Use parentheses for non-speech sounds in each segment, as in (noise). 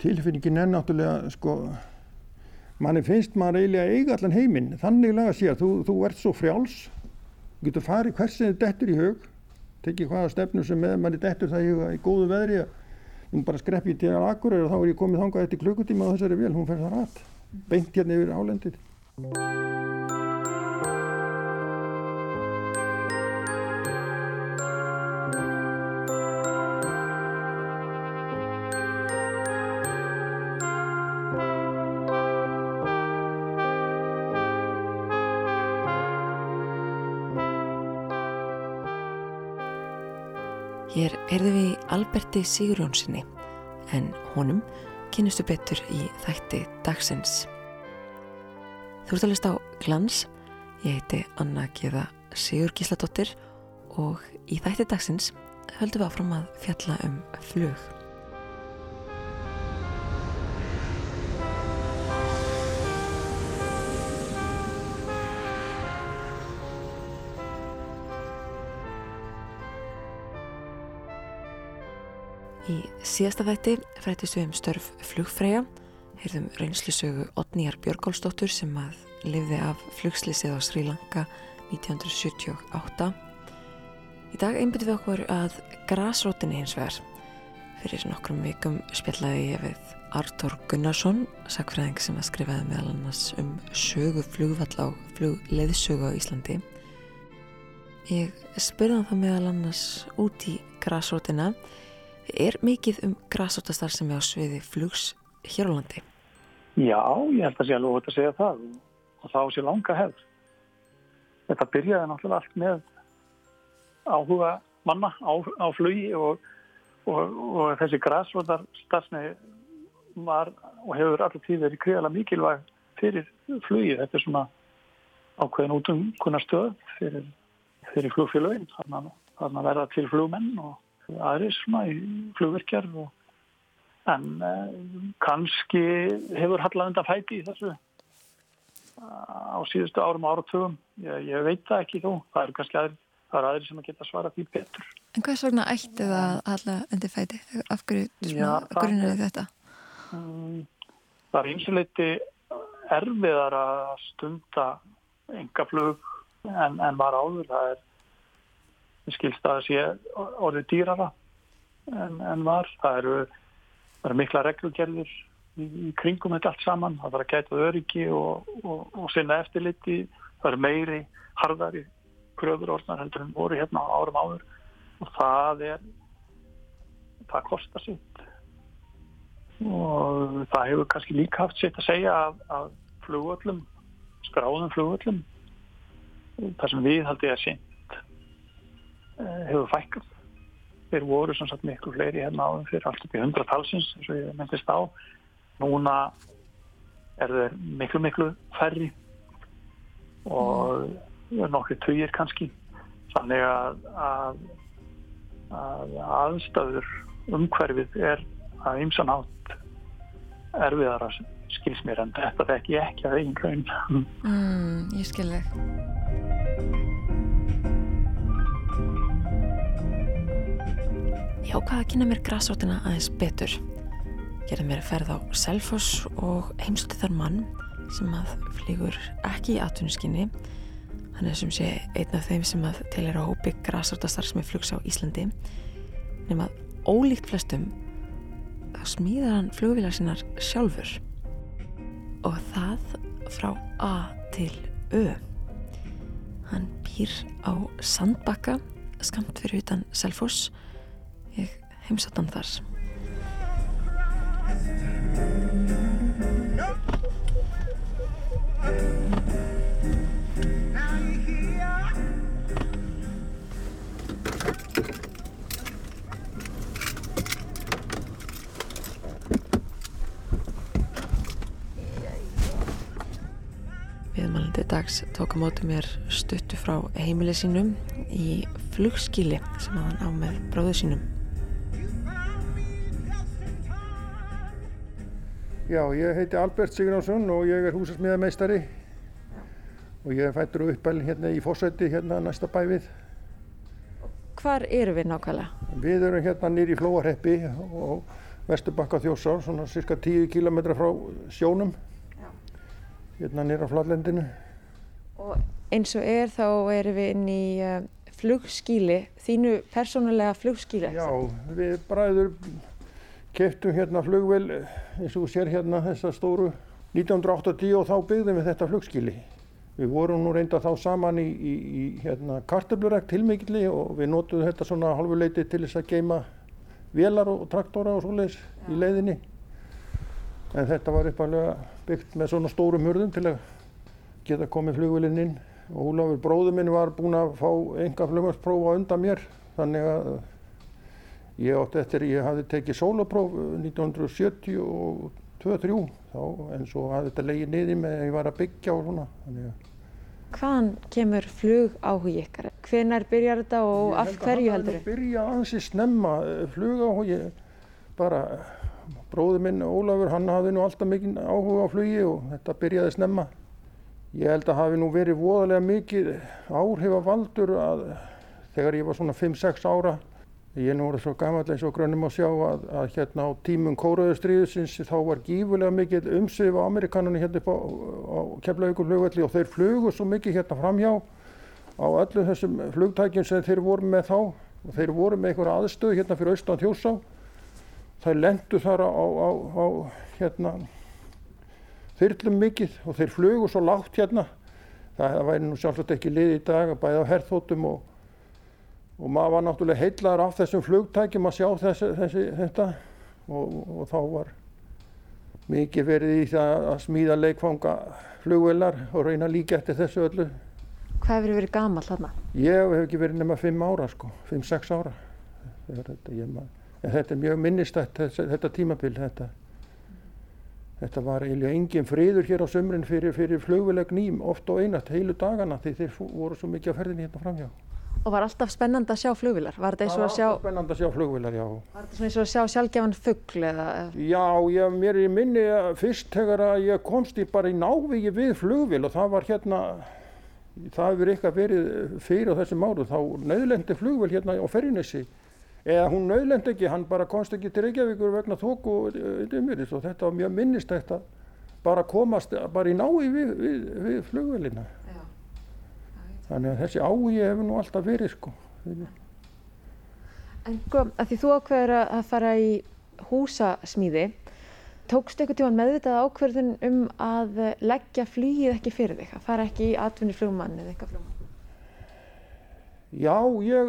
tilfinningin er náttúrulega sko manni finnst maður eiginlega eiga allan heiminn. Þannig laga sé að þú, þú ert svo frjáls. Þú getur farið hversin þið dettur í hug. Tekið hvaða stefnu sem með manni dettur það í, í góðu veðri nú bara skrepp ég til að akkur og þá er ég komið þangað eftir klukkutíma og þessari vel, hún fer það rætt beint hérna yfir álendið Hér erðum við Alberti Sigurjónssoni en honum kynustu betur í þætti dagsins. Þú ert að lista á Glans, ég heiti Anna Gíða Sigur Gísladóttir og í þætti dagsins höldum við áfram að fjalla um flug. Síðasta þætti frættist við um störf flugfræja, heyrðum reynslusögu Otníjar Björgólsdóttur sem að lifði af flugslýsið á Sri Lanka 1978. Í dag einbyrðum við okkur að grasrótinni hins vegar. Fyrir nokkrum vikum spjallaði ég við Artur Gunnarsson, sakfræðing sem að skrifaði meðal annars um sögu flugvall á flugleðsögu á Íslandi. Ég spurði hann það meðal annars út í grasrótina Er mikið um græsóttastar sem er á sviði flugs hér á landi? Já, ég held að sé alveg út að segja það og þá sé langa hefð. Þetta byrjaði náttúrulega allt með áhuga manna á, á flugi og, og, og þessi græsóttastarfni var og hefur alltaf tíð verið kriðala mikilvæg fyrir flugi. Þetta er svona ákveðin út um konar stöð fyrir, fyrir flugfélagin. Þannig að verða til flugmenn og aðri svona í flugverkjar og en eh, kannski hefur Hallað undan fæti í þessu á síðustu árum og áratugum ég, ég veit það ekki þó það eru kannski aðri, það eru aðri sem að geta svara því betur En hvers vegna ætti það Hallað undan fæti? Af hverju grunnar þetta? Um, það er einsuleiti erfiðar að stunda enga flug en, en var áður það er skilst að það sé orðið dýrara en, en var. Það eru, það eru mikla reglugerðir í, í kringum þetta allt saman. Það þarf að gæta öryggi og, og, og sinna eftirliti. Það eru meiri, harðari kröður orðnar heldur en voru hérna árum áður og það er, það kostar sitt og það hefur kannski líka haft sitt að segja að, að flugvöllum, skráðum flugvöllum, þar sem við haldið sinn Eh, hefur fækkað. Þeir voru sem sagt miklu fleiri hérna áður fyrir allt upp í hundra talsins eins og ég myndist á. Núna er þeir miklu miklu færri og nokkri tugir kannski. Þannig að, að, að aðstæður umhverfið er að ymsan átt erfiðar að skils mér en þetta er ekki ekki að einn raun. Mm, ég skil þig. Ég ákvaði að kynna mér græsrótina aðeins betur. Gerði mér ferð á Selfoss og heimsluti þar mann sem að flýgur ekki í atvinnuskinni. Hann er sem sé einn af þeim sem að til er á hópi græsrótastar sem er flugs á Íslandi. Nefn að ólíkt flestum þá smíðar hann flugvílar sinnar sjálfur. Og það frá A til Ö. Hann býr á Sandbakka skamt fyrir utan Selfoss Ég heimsat hann þar. Viðmælandi dags tók á móti mér stuttu frá heimili sínum í flugskíli sem hann á með bróðu sínum. Já, ég heiti Albert Sigurðarsson og ég er húsasmiðameistari og ég er fættur og uppælinn hérna í Fossætti, hérna næsta bæfið. Hvar eru við nákvæmlega? Við erum hérna nýri í Flóarheppi og Vesturbakka þjósár, svona cirka 10 km frá sjónum, hérna nýra flatlandinu. Og eins og er þá erum við inn í uh, flugskíli, þínu persónulega flugskíli. Já, við bræður keftum hérna flugvel eins og sér hérna þessa stóru 1980 og þá byggðum við þetta flugskíli. Við vorum nú reynda þá saman í, í, í hérna, kartöflurekt tilmikli og við nótuðum þetta svona halvuleiti til þess að geima velar og traktora og svoleiðis í leiðinni. En þetta var uppalega byggt með svona stórum hurðum til að geta komið flugvelinn inn. Og Ólafur bróður minn var búinn að fá enga flugvarsprófa undan mér. Þannig að ég átti eftir, ég hafði tekið sólapróf 1972-3 en svo hafði þetta leiðið niður með að ég var að byggja og svona. Hvaðan kemur flug áhugi ykkar? Hvenar byrjar þetta og af hverju heldur þið? Ég held að það byrja ansi snemma flug áhugi. Bara bróður minn Ólafur, hann hafði nú alltaf mikið áhuga á flugi og þetta byrjaði snemma. Ég held að hafi nú verið voðalega mikið áhrifavaldur að þegar ég var svona 5-6 ára Ég er nú orðið svo gammal eins og grönnum að sjá að, að hérna á tímum kóraðustríðusins þá var gífurlega mikið umsif á Amerikanunni hérna upp á, á Keflavíkurflugvelli og þeir flugu svo mikið hérna framhjá á öllu þessum flugtækjum sem þeir voru með þá og þeir voru með einhverja aðstöðu hérna fyrir austan þjósá. Það lendu þar á, á, á hérna þyrlum mikið og þeir flugu svo lágt hérna. Það, það væri nú sjálfsagt ekki lið í dag að bæða á herþótum og og maður var náttúrulega heillar af þessum flugtækjum að sjá þessi, þessi, þetta og, og þá var mikið verið í það að smíða leikfanga flugvelar og reyna líka eftir þessu öllu. Hvað hefur verið gamal þarna? Ég hef ekki verið nema 5 ára sko, 5-6 ára. Þetta, ég, þetta er mjög minnistætt þetta, þetta tímabil. Þetta, þetta var eiginlega engin friður hér á sömrin fyrir, fyrir flugvelag ným oft og einat heilu dagana því þeir voru svo mikið að ferðinni hérna framhjá. Og var alltaf spennand að sjá flugvilar? Var þetta eins og að sjá... Það var alltaf spennand að sjá flugvilar, já. Var þetta eins og að sjá sjálfgefan fuggl eða... Já, ég, mér er í minni að fyrst þegar að ég komst í bara í návígi við flugvil og það var hérna, það hefur eitthvað verið fyrir á þessum áru, þá nöðlendi flugvil hérna á Ferrinessi. Eða hún nöðlendi ekki, hann bara komst ekki til Reykjavíkur vegna þóku umyrðis og þetta var mjög minnistægt að bara komast bara í návígi við, við, við flugvilina. Þannig að þessi áhugi hefur nú alltaf verið sko. En sko, að því þú ákveður að fara í húsasmíði, tókstu eitthvað tíman meðvitað ákverðun um að leggja flýið ekki fyrir þig, að fara ekki í atvinni flugmann eða eitthvað flugmann? Já, ég,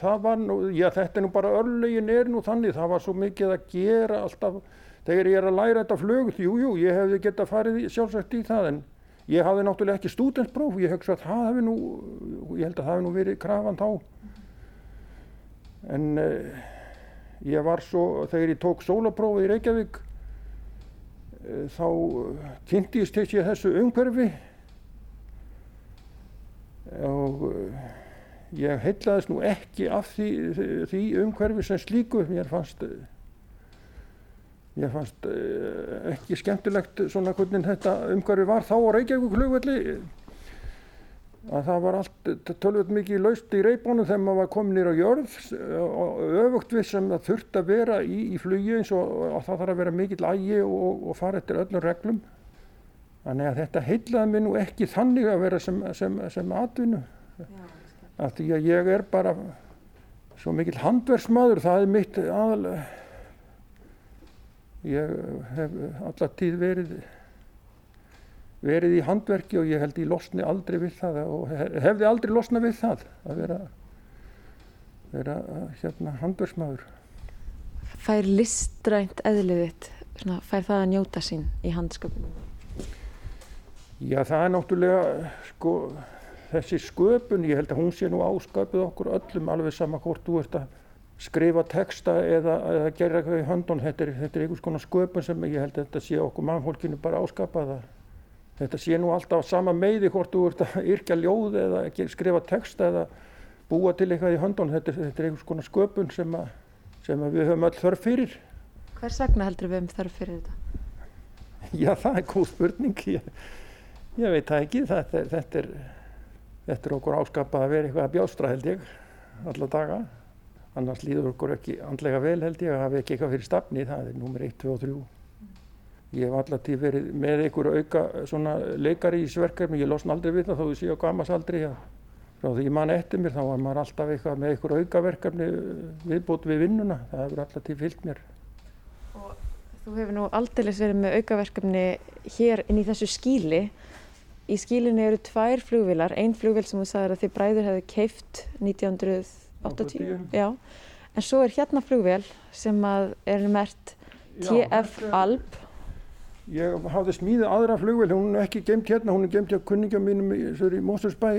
það var nú, já þetta er nú bara örlegin er nú þannig, það var svo mikið að gera alltaf, þegar ég er að læra þetta flug, jú, jú, ég hefði gett að farið sjálfsagt í það en Ég hafði náttúrulega ekki stúdenspróf, ég hugsa að það hefði nú, ég held að það hefði nú verið krafan þá. En uh, ég var svo, þegar ég tók sólaprófið í Reykjavík, uh, þá kynntist ég þessu umhverfi og uh, ég heitlaðist nú ekki af því, því umhverfi sem slíku. Mér fannst Ég fannst uh, ekki skemmtilegt svona hvernig þetta umhverfi var þá á Reykjavík flugvelli að það var allt tölvöld mikið laust í reybónu þegar maður var komin nýra á jörð og öfugt við sem það þurft að vera í, í flugi eins og, og það þarf að vera mikill ægi og, og fara eftir öllum reglum. Þannig að þetta heitlaði mér nú ekki þannig að vera sem, sem, sem atvinnu. Því að ég er bara svo mikill handverksmaður, það er mitt aðalega ég hef alla tíð verið verið í handverki og ég held ég losni aldrei við það og hefði aldrei losna við það að vera, vera hérna handverksmaður. Fær listrænt eðliðitt, fær það að njóta sín í handsköpunum? Já það er náttúrulega sko þessi sköpun, ég held að hún sé nú ásköpuð okkur öllum alveg sama hvort þú ert að skrifa texta eða, eða gera eitthvað í höndun þetta er, þetta er einhvers konar sköpun sem ég held að þetta sé okkur mannfólkinu bara áskapaða þetta sé nú alltaf sama meði hvort þú ert að yrkja ljóð eða skrifa texta eða búa til eitthvað í höndun þetta, þetta er einhvers konar sköpun sem, að, sem að við höfum öll þörf fyrir. Hvers vegna heldur við um þörf fyrir þetta? Já það er góð spurning. Ég, ég veit það ekki. Er, þetta er, þetta er okkur áskapað að vera eitthvað að bjástra held ég alla daga annars líður okkur ekki andlega vel held ég að hafa ekki eitthvað fyrir stafni, það er nummer 1, 2 og 3. Ég hef alltaf tíð verið með einhver auka svona leikari í sverkefni, ég losna aldrei við það þó ég sé á gamas aldrei. Ja. Frá því ég man eftir mér þá var maður alltaf eitthvað með einhver aukaverkefni viðbútt við vinnuna, það hefur alltaf tíð fyllt mér. Og þú hefur nú aldeilis verið með aukaverkefni hér inn í þessu skíli. Í skílinni eru tvær flugvilar, einn flugvil sem þú sagðir að þið bræður hefði keift 1980, já. En svo er hérna flugvil sem er mert TF Alp. Ég hafði smíðið aðra flugvel, hún er ekki gemt hérna, hún er gemt hjá kunningum mínum í, í Mósursbæ,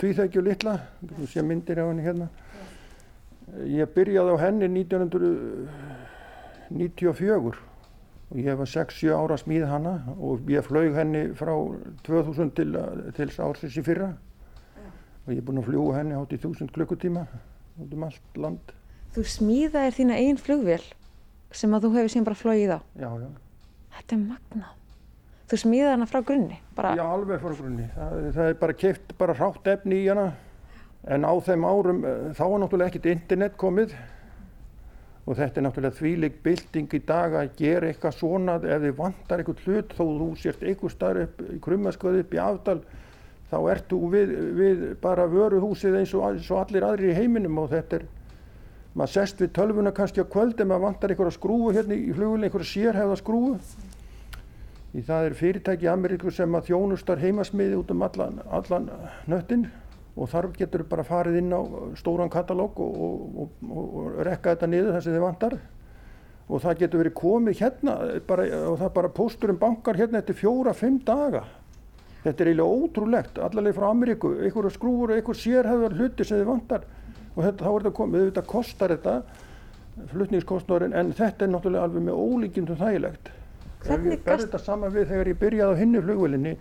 tvíþækju litla, þú sé myndir af henni hérna. Ég byrjaði á henni 1994 og ég var 6-7 ára að smíða hana og ég flög henni frá 2000 til, til ársins í fyrra. Og ég er búinn að fljúa henni átt í 1000 klukkutíma út um allt land. Þú smíðaðir þína einn flugvel sem að þú hefur síðan bara flogið á? Já, já. Þetta er magna. Þú smíðaði hana frá grunni? Bara... Já, alveg frá grunni. Það, það er bara keift bara hrátt efni í hana en á þeim árum þá var náttúrulega ekkert internet komið og þetta er náttúrulega þvílig bilding í dag að gera eitthvað svona ef þið vantar eitthvað hlut þó þú sért eitthvað starf upp í krummasköðu upp í aftal þá ert þú við, við bara vöruhúsið eins og, eins og allir aðrir í heiminum og þetta er maður sest við tölvuna kannski á kvöld en maður vantar einhverja skrúu hérna í flugulinn, einhverja sérhæða skrúu. Í það er fyrirtæki í Ameríku sem að þjónustar heimasmiði út um allan, allan nöttin og þar getur bara farið inn á stóran katalóg og, og, og, rekka þetta niður þar sem þið vantar. Og það getur verið komið hérna bara, og það bara pósturum bankar hérna eftir fjóra-fimm daga. Þetta er eiginlega ótrúlegt, allaveg frá Ameríku, einhverja skrúur og einhver sérhæðar hluti sem þið vantar. Og þetta, þá er þetta komið, þetta kostar þetta flutningskostnárin en þetta er náttúrulega alveg með ólíkjum þægilegt. Ef ég berði þetta saman við þegar ég byrjaði á hinnu flugvelinni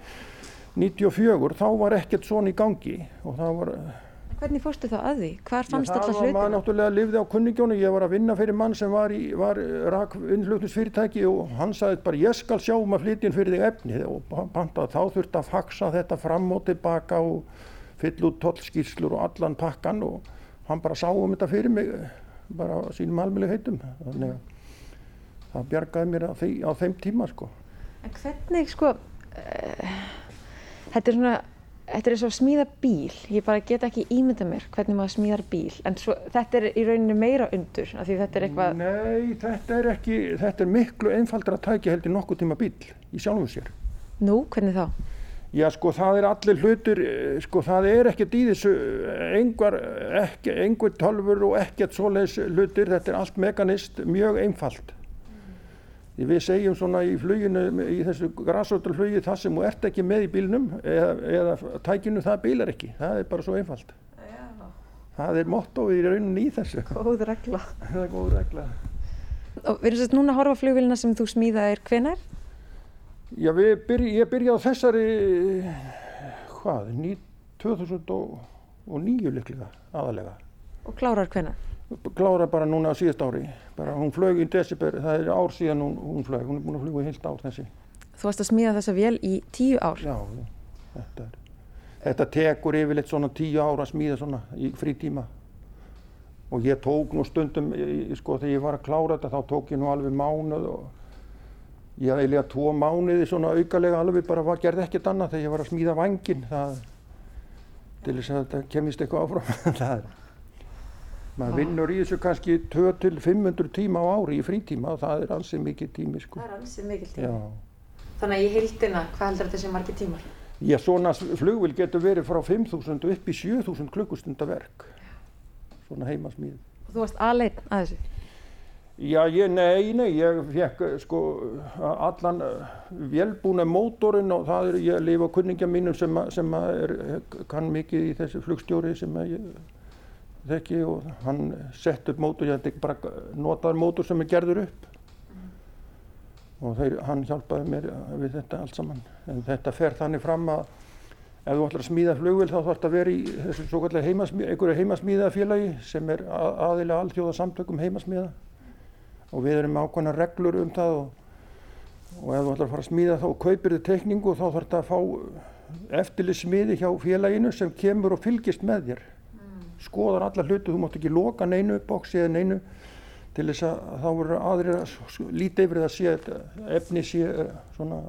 94 þá var ekkert svona í gangi. Og það var Hvernig fórstu þá að því? Hvar fannst þetta hlutina? Það var náttúrulega lifði á kunningjónu, ég var að vinna fyrir mann sem var var rak innflutningsfyrirtæki og hann sagði bara ég skal sjá um að flytja inn fyrir þig efni og panta þá þurfti að faxa þetta fram og tilbaka og fyll út tollskýrslur og allan pakkan og hann bara sá um þetta fyrir mig bara á sínum almjölu heitum. Þannig að það bjargaði mér á, því, á þeim tíma sko. En hvernig sko uh, þetta er svona þetta er eins og að smíða bíl ég bara get ekki ímynda mér hvernig maður smíðar bíl en svo, þetta er í rauninu meira undur af því þetta er eitthvað Nei, þetta er ekki, þetta er miklu einfaldra að tækja heldur nokkuð tíma bíl í sjálfum sér Nú, hvernig þá? Já sko það er allir hlutur, sko það er ekkert í þessu, engar, ekki, engur tölfur og ekkert svoleiðs hlutir, þetta er allt mekanist, mjög einfalt. Við segjum svona í fluginu, í þessu græsóttalflugi það sem þú ert ekki með í bílnum eða, eða tækinu það bílar ekki, það er bara svo einfalt. Já. Það er mottóið í rauninni í þessu. Góð regla. (laughs) það er góð regla. Og við erum sérst núna að horfa flugvilina sem þú smíðaðir hvenar? Já, byrj, ég byrjaði á þessari, hvað, 2009 liklega aðalega. Og klárar hvenna? Klárar bara núna á síðast ári. Bara hún flög í December, það er ár síðan hún, hún flög, hún er búin að fluga heilt ár þessi. Þú varst að smíða þessa vél í tíu ár? Já, þetta er. Þetta tekur yfirleitt svona tíu ár að smíða svona í frítíma. Og ég tók nú stundum, sko þegar ég var að klára þetta þá tók ég nú alveg mánuð og ég hafði eiginlega tvo mánuði svona aukalega alveg bara var, gerði ekkert annað þegar ég var að smíða vangin það, til þess að þetta kemist eitthvað áfram (laughs) maður vinnur í þessu kannski 2-500 tíma á ári í frítíma og það er ansið mikið tími sko. það er ansið mikið tími Já. þannig að ég heildina, hvað heldur þetta sem margir tímar? Já, svona flugvil getur verið frá 5.000 upp í 7.000 klukkustunda-verk svona heimasmíð og þú varst aðleitn að þessu? Já, ég, nei, nei, ég fekk sko allan eh, velbúna mótorinn og það er, ég lifa á kunningja mínum sem, sem er, kann mikið í þessu flugstjóri sem ég þekki og hann sett upp mótor, ég held ekki bara notaður mótor sem er gerður upp og þeir, hann hjálpaði mér við þetta allt saman. En þetta fer þannig fram að ef þú ætlar að smíða flugvel þá þarf þetta að vera í þessu svo kallega heimasmíða, einhverju heimasmíðafélagi sem er aðilega alltjóða samtökum heimasmíða og við erum ákvæmna reglur um það og, og ef þú ætlar að fara að smíða þá kaupir þið tekningu og þá þarf þetta að fá eftirlið smiði hjá félaginu sem kemur og fylgist með þér. Skoðar alla hluti, þú mátt ekki loka neinu bóksi eða neinu til þess að þá verður aðrir að líti yfir það að sé að efni sé eh, svona,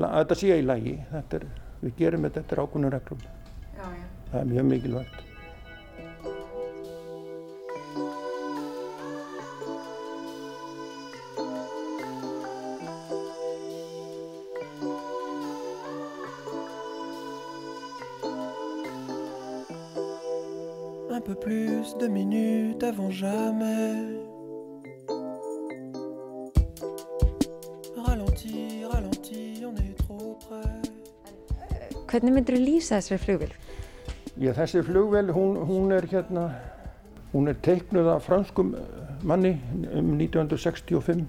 að þetta sé í. Þetta er, við gerum þetta eftir ákvöndu reglum. Já, já. Það er mjög mikilvægt. Plus de minutes avant jamais. Ralenti, ralenti, on est trop près. Hvernig myndir þú lýsa þessari flugvél? Já, þessi flugvél, hún, hún er hérna, hún er teiknuð af franskum manni um 1965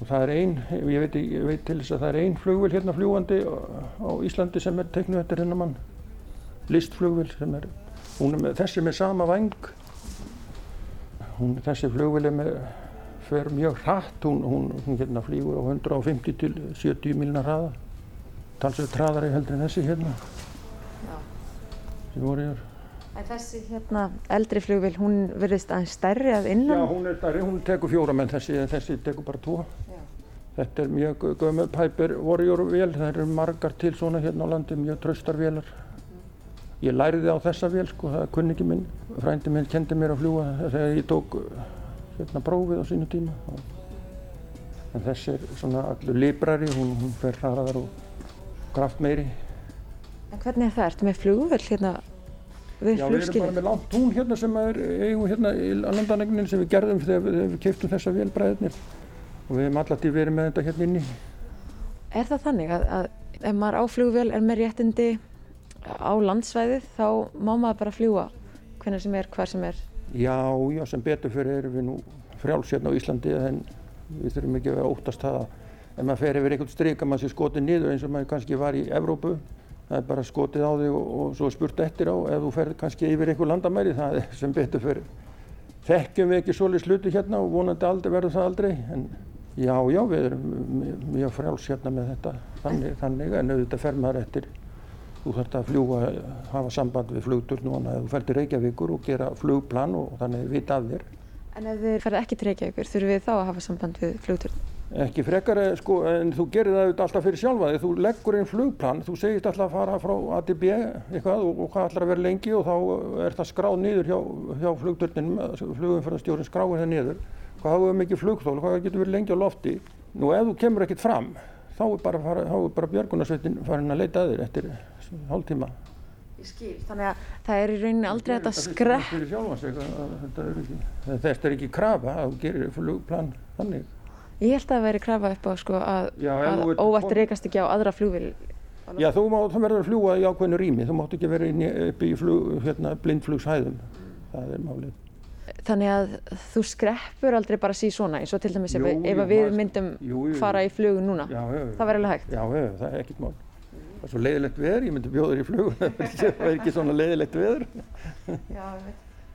og það er einn, ég veit, ég veit til þess að það er einn flugvél hérna fljúandi á Íslandi sem er teiknuð eftir hennar mann listflugvél sem er Hún er með, þessi með sama vang, hún, þessi flugvili með, fer mjög hratt, hún, hún, hún hérna flýgur á 150 til 70 miljonar hraða, talsveit hraðari heldur en þessi hérna, sem voru hér. En þessi hérna eldri flugvil, hún verðist aðeins stærri að innan? Já, hún er stærri, hún tekur fjóra menn, þessi, þessi tekur bara tvo. Já. Þetta er mjög gömur Piper Warrior vél, það eru margar til svona hérna á landi, mjög traustar vélar. Ég læriði á þessa vél sko, það er kunningi minn, frændi minn kendi mér að fljúa þegar ég tók hérna prófið á sínu tíma. En þessi er svona allur librari, hún, hún fer hraðar og kraft meiri. En hvernig er það? Ertu með flugvöld hérna við flugskilin? Já, við erum bara með langt tún hérna sem er eigum hérna í landanegnin sem við gerðum þegar við, við keiptum þessa vélbræðinir og við hefum alltaf verið með þetta hérna inni. Er það þannig að, að ef maður á flugvél er með réttindi á landsvæðið þá má maður bara fljúa hvernig sem er, hver sem er. Já, já, sem betur fyrir erum við nú frjáls hérna á Íslandi en við þurfum ekki að óttast það að ef maður fer yfir einhvern stryk að maður sé skotið niður eins og maður kannski var í Evrópu það er bara skotið á þig og, og svo spurt eftir á ef þú fer kannski yfir einhver landamæri það er sem betur fyrir þekkjum við ekki svolítið sluti hérna og vonandi aldrei verður það aldrei en já, já, við erum mjög frjáls hérna með þetta þannig, þannig en auðvitað fer maður eftir Þú þarfst að fljúa, hafa samband við flugturnuna eða þú fer til Reykjavíkur og gera flugplan og þannig vita af þér. En ef þið ferði ekki til Reykjavíkur, þurfum við þá að hafa samband við flugturn? Ekki frekar, sko, en þú gerir það alltaf fyrir sjálfa þig. Þú leggur einn flugplan, þú segist alltaf að fara frá ATB eitthvað og, og hvað að vera lengi og þá er það skráð niður hjá, hjá flugturninum, flugumförðarstjórin skráir það niður. Hvað hafa við mikið flugþól, hvað getur verið lengi á lofti. Nú ef þú kemur ekkert fram, þá er bara, bara björgunarsveitin farin að leita að þér eftir hálf tíma. Ég skil, þannig að það er í rauninni aldrei þetta skrepp. Þetta er ekki krafa að þú gerir flugplan þannig. Ég held að það veri krafa upp á sko að, að óvært reykast ekki á aðra flugvil. Já, þú, má, þú verður að fljúa í ákveðinu rými, þú mátt ekki vera upp í flug, hérna, blindflugshæðum, það er málið. Þannig að þú skreppur aldrei bara síð svona eins og til dæmis jú, ef, jú, ef við myndum jú, fara í flugu núna, já, það verður alveg hægt? Já, það er ekkit mál. Það er svo leiðilegt veður, ég myndi bjóður í flug. (laughs) Það er ekki svona leiðilegt veður. (laughs) Já,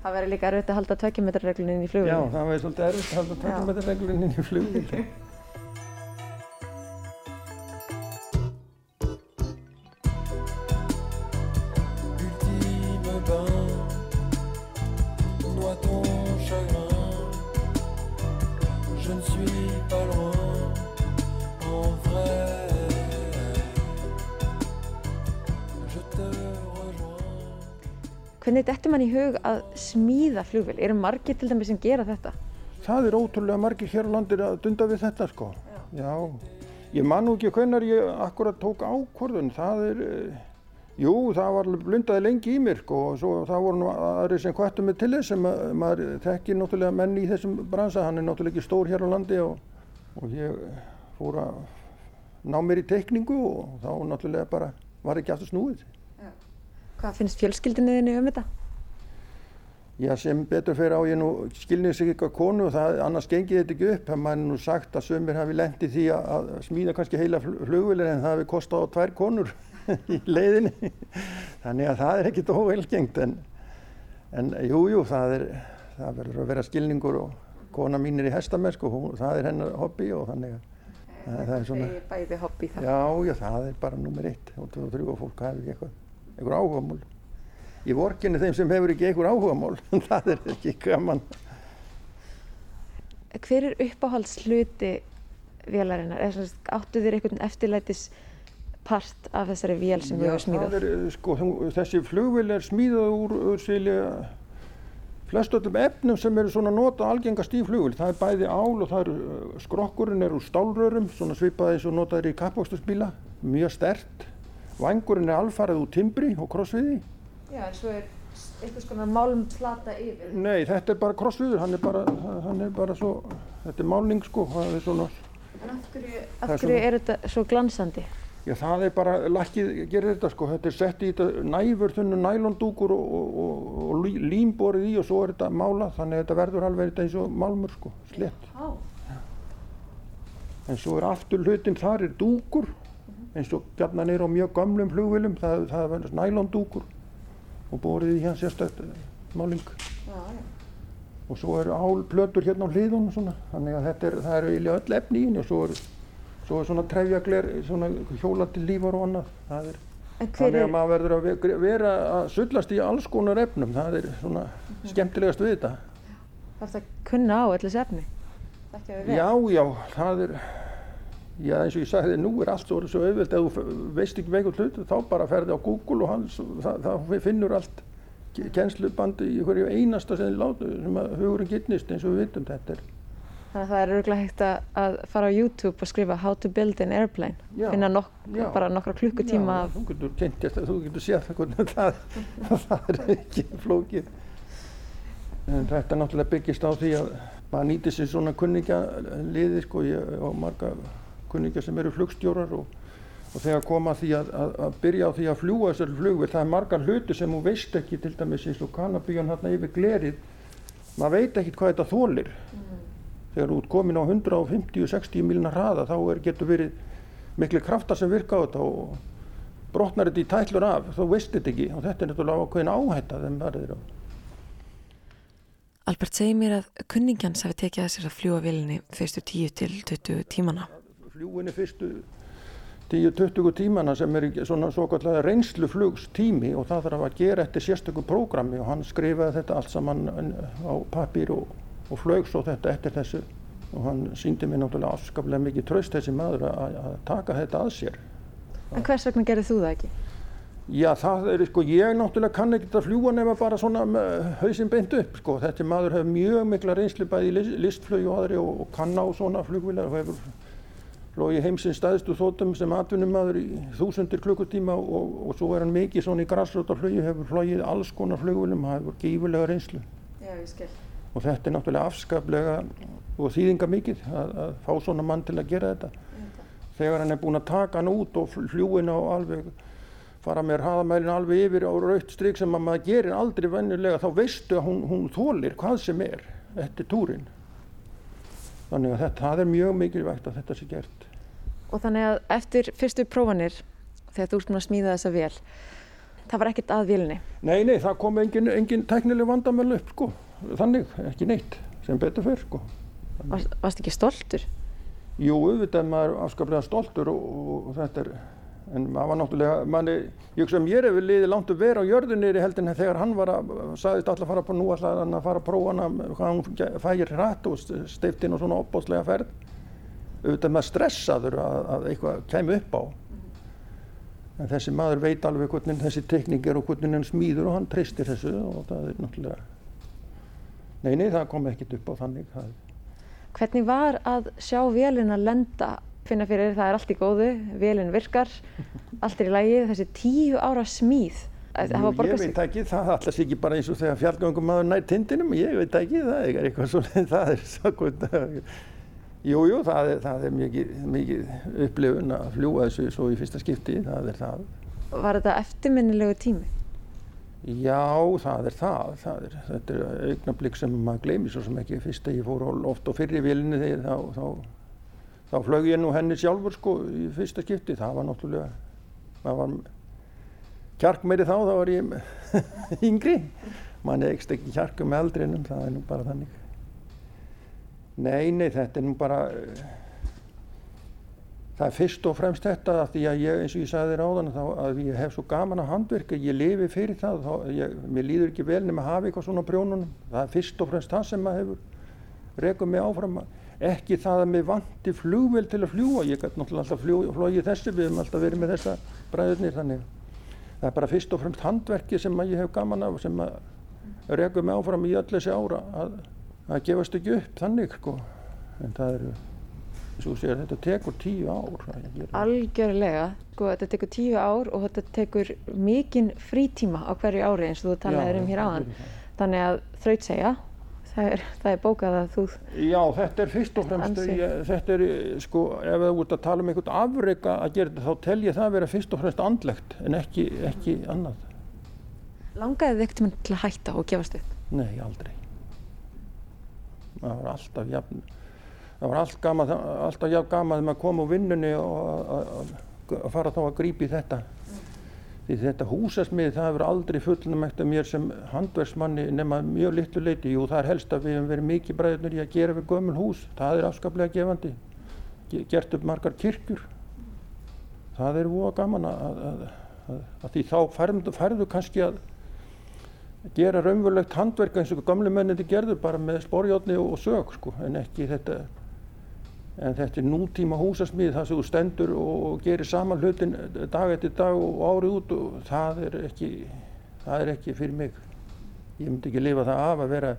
það verður líka erfitt að halda tveikjumetrarreglunin í flug Já, það verður svolítið erfitt að halda tveikjumetrarreglunin í flug (laughs) Hvernig dettur mann í hug að smíða flugvél? Eru margir til dæmis sem gera þetta? Það er ótrúlega margir hér á landir að dunda við þetta sko. Já. Já. Ég man nú ekki hvernig ég akkurat tók ákvörðun. Það er, eh, jú, það var blundaði lengi í mér sko og svo það voru nú aðri sem kvættu mig til þess sem maður þekkir náttúrulega menn í þessum bransa. Hann er náttúrulega ekki stór hér á landi og, og ég fór að ná mér í teikningu og þá náttúrulega bara var ekki aftur snúið. Hvað finnst fjölskyldinniðinni um þetta? Já, sem betur fyrir á ég nú skilnið sig eitthvað konu og það annars gengið þetta ekki upp. Það mann nú sagt að sömur hafi lendið því að smíða kannski heila flugvilir en það hafi kostið á tvær konur (laughs) í leiðinni. Þannig að það er ekkit óvelgengt en, en jú, jú, það, er, það verður að vera skilningur og kona mín er í hestamennsku og það er hennar hobby og þannig að það er svona... Það er bæði hobby það? Já, já, það er bara nummer eitt og þú þrjú og fólk hafi eitthvað einhver áhugamál. í vorkinni þeim sem hefur ekki einhver áhugamál. (laughs) það er ekki gaman. Hver er uppáhalds hluti vélarinnar? Eða áttu þér einhvern eftirlætis part af þessari vél sem þú hefur smíðað? er, eh, sko, þessi flugvél er smíðað úr, úr síli flest öllum efnum sem eru svona nota algengast í flugvél. Það er bæði ál og það er eh, skrokkurinn er úr stálrörum, svona svipað eins og notaður í kappvöxtusbíla, mjög stert. Vangurinn er alfarið úr timbri og krossviði. Já, en svo er einhvers konar málmplata yfir. Nei, þetta er bara krossviður, hann er bara, hann er bara svo, þetta er málning sko, það er svona, En af hverju, af er hverju svona- er þetta svo glansandi? Já, það er bara, lakkið gerir þetta sko, þetta er sett í þetta næfur þunnu nælondúkur og, og, og, og lí- lím borið í og svo er þetta málað, þannig að þetta verður alveg þetta eins og málmur sko, slett. Já. En svo er aftur hlutin, þar er dúkur, eins og gjarnan er á mjög gömlum flugvilum, það, það verður nælondúkur og borið í hérna sérstætt máling. Já, já. Og svo eru álplötur hérna á hliðunum svona, þannig að þetta er, það eru eiginlega öll efni í henni og svo er, svo er svona trefjagler, svona hjólandi lífar og annað, það er. Hver Þannig er, að maður verður að ve- vera að sullast í alls konar efnum, það er svona skemmtilegast við þetta. þarf að kunna á þessi efni? Þekkja við vel? Já, já, það er, já eins og ég sagði, nú er allt svo, svo auðvelt, ef þú veist ekki veikur hlut, þá bara ferði á Google og hans, það finnur allt ke- kennslubandi í hverju einasta sem, þið látu, sem að hugurinn gittnist eins og við vitum þetta er. Þannig að það er örgulega hægt að, að fara á YouTube og skrifa How to build an airplane. Já, Finna nok já. bara nokkra klukkutíma af... þú getur kynntjast, þú getur séð hvernig (laughs) það, það er ekki flókið. En þetta náttúrulega byggist á því að maður nýtir sér svona kunningjaliði, sko, á marga kunningja sem eru flugstjórar og, og þegar koma því að, að, að byrja á því að fljúa þessari flugvél, það er margar hluti sem þú veist ekki, til dæmis eins og kannabíjan hérna yfir glerið, maður veit ekkit hvað þetta þólir. Þegar þú ert komin á 150-60 miljonar hraða þá er, getur verið miklu kraftar sem virka á þetta og brotnar þetta í tætlur af, þú veist þetta ekki og þetta er náttúrulega ákveðin áhætta þeim verður á. Albert segir mér að kunningjans hafi tekið að sér að fljúa vélinni fyrstu 10 til 20 tímana. Fljúinni fyrstu 10-20 tímana sem er svona svo kallega reynsluflugstími og það þarf að gera eftir sérstöku prógrami og hann skrifaði þetta allt saman á papír og, og flög svo þetta eftir þessu og hann síndi mér náttúrulega afskaplega mikið tröst þessi maður að, að taka þetta að sér. En hvers vegna gerðið þú það ekki? Já, það er, sko, ég náttúrulega kann ekki að fljúa nema bara svona með hausinn beint upp, sko. Þetta maður hefur mjög mikla reynslu bæði í list- listflug og aðri og, og kann á svona flugvilar og hefur flóið heimsins stæðstu þóttum sem atvinnumadur í þúsundir klukkutíma og, og svo er hann mikið svona í grassrótarflugi, hefur flóið alls konar flugvilum, það hefur gífurlega reynslu. Já. Og þetta er náttúrulega afskaplega og þýðinga mikið að, að fá svona mann til að gera þetta. Þegar hann er búinn að taka hann út og fljúin á alveg fara með hraðamælinn alveg yfir á raut strik sem að maður gerir aldrei venjulega þá veistu að hún, hún þólir hvað sem er eftir túrin. Þannig að þetta, það er mjög mikilvægt að þetta sé gert. Og þannig að eftir fyrstu prófanir, þegar þú ert búin að smíða þessa vél, það var ekkert að vélinni. Nei, nei, það kom engin, engin teknileg vandamölu upp, sko. Þannig, ekki neitt, sem betur fyrr, sko. Varst, varst ekki stoltur? Jú, auðvitað er maður afskaplega stoltur og, og, og þetta er, en maður var náttúrulega, manni, ég hugsa að mér hefur liðið langt að vera á jörðunni í heldin þegar hann var að, sagðist alltaf að fara på nú alltaf hann að fara að prófa hana, hvað hann fægir hratt og steift inn á svona opbóðslega ferð. Auðvitað maður stressaður að, að eitthvað kemur upp á. En þessi maður veit alveg hvernig þessi tekník er og hvernig hann smíður og hann treystir þessu og það er náttúrulega, nei, nei, það kom ekkert upp á þannig. Það, Hvernig var að sjá vélina lenda, finna fyrir það er allt í góðu, vélin virkar, allt er í lagi, þessi tíu ára Jú, var ég veit ekki, það alltaf sé ekki bara eins og þegar fjallgöngum maður nær tindinum, ég veit ekki, það er eitthvað svona, (laughs) það er sakvæmt, jú, jú, það er, það er mikið, mikið upplifun að fljúa þessu svo í fyrsta skipti, það er það. Var þetta eftirminnilegu tími? Já, það er það, það er, þetta er augnablík sem maður gleymi svo sem ekki, fyrst að ég fór á- oft á fyrri vélinni þegar þá, þá, þá flög ég nú henni sjálfur sko í fyrsta skipti, það var náttúrulega, það var kjark meiri þá, þá var ég (laughs) yngri, mann ekst ekki kjarku með aldrinum, það er nú bara þannig. Nei, nei, þetta er nú bara, eh, Það er fyrst og fremst þetta að því að ég, eins og ég sagði þér áðan, þá, að ég hef svo gaman að handverka, ég lifi fyrir það, þá, ég, mér líður ekki vel nema að hafa eitthvað svona á prjónunum. Það er fyrst og fremst það sem maður hefur rekuð mig áfram. Ekki það að mér vanti flugvel til að fljúa, ég gæti náttúrulega alltaf flóið þessi, við hefum alltaf verið með þessa bræðurnir, þannig það er bara fyrst og fremst handverki sem að ég hef gaman af, sem að rekuð mig áfram í öll þessi ára, að, að gefast ekki upp þannig, sko. En það eru segir þetta tekur tíu ár. Algjörlega, sko þetta tekur tíu ár og þetta tekur mikinn frítíma á hverju ári eins og þú talaði um hér áðan. Þannig að þraut segja, það er, það er bókað að þú... Já, þetta er fyrst og fremst, ég, þetta er sko, ef þú ert að tala um einhvern afreika að gera þetta, þá tel ég það að vera fyrst og fremst andlegt en ekki, ekki annað. Langaði þið ekkert til að hætta og gefast upp? Nei, aldrei. Það var alltaf jafn það var allt gama, alltaf jafn gama þegar maður kom úr vinnunni og að fara þá að grípi þetta. Því þetta húsasmið það hefur aldrei fullnumægt af mér sem handverksmanni nema mjög litlu leiti. Jú það er helst að við hefum verið mikið bræðurnir í að gera við gömul hús. Það er afskaplega gefandi. Gert upp margar kirkjur. Það er óa gaman að, að, að, að því þá færðu kannski að gera raunverulegt handverk eins og gamle mennindi gerður bara með sporjótni og sög sko en ekki þetta en þetta er nútíma húsasmíð það sem þú stendur og gerir saman hlutin dag eftir dag og árið út og það er ekki það er ekki fyrir mig. Ég myndi ekki lifa það af að vera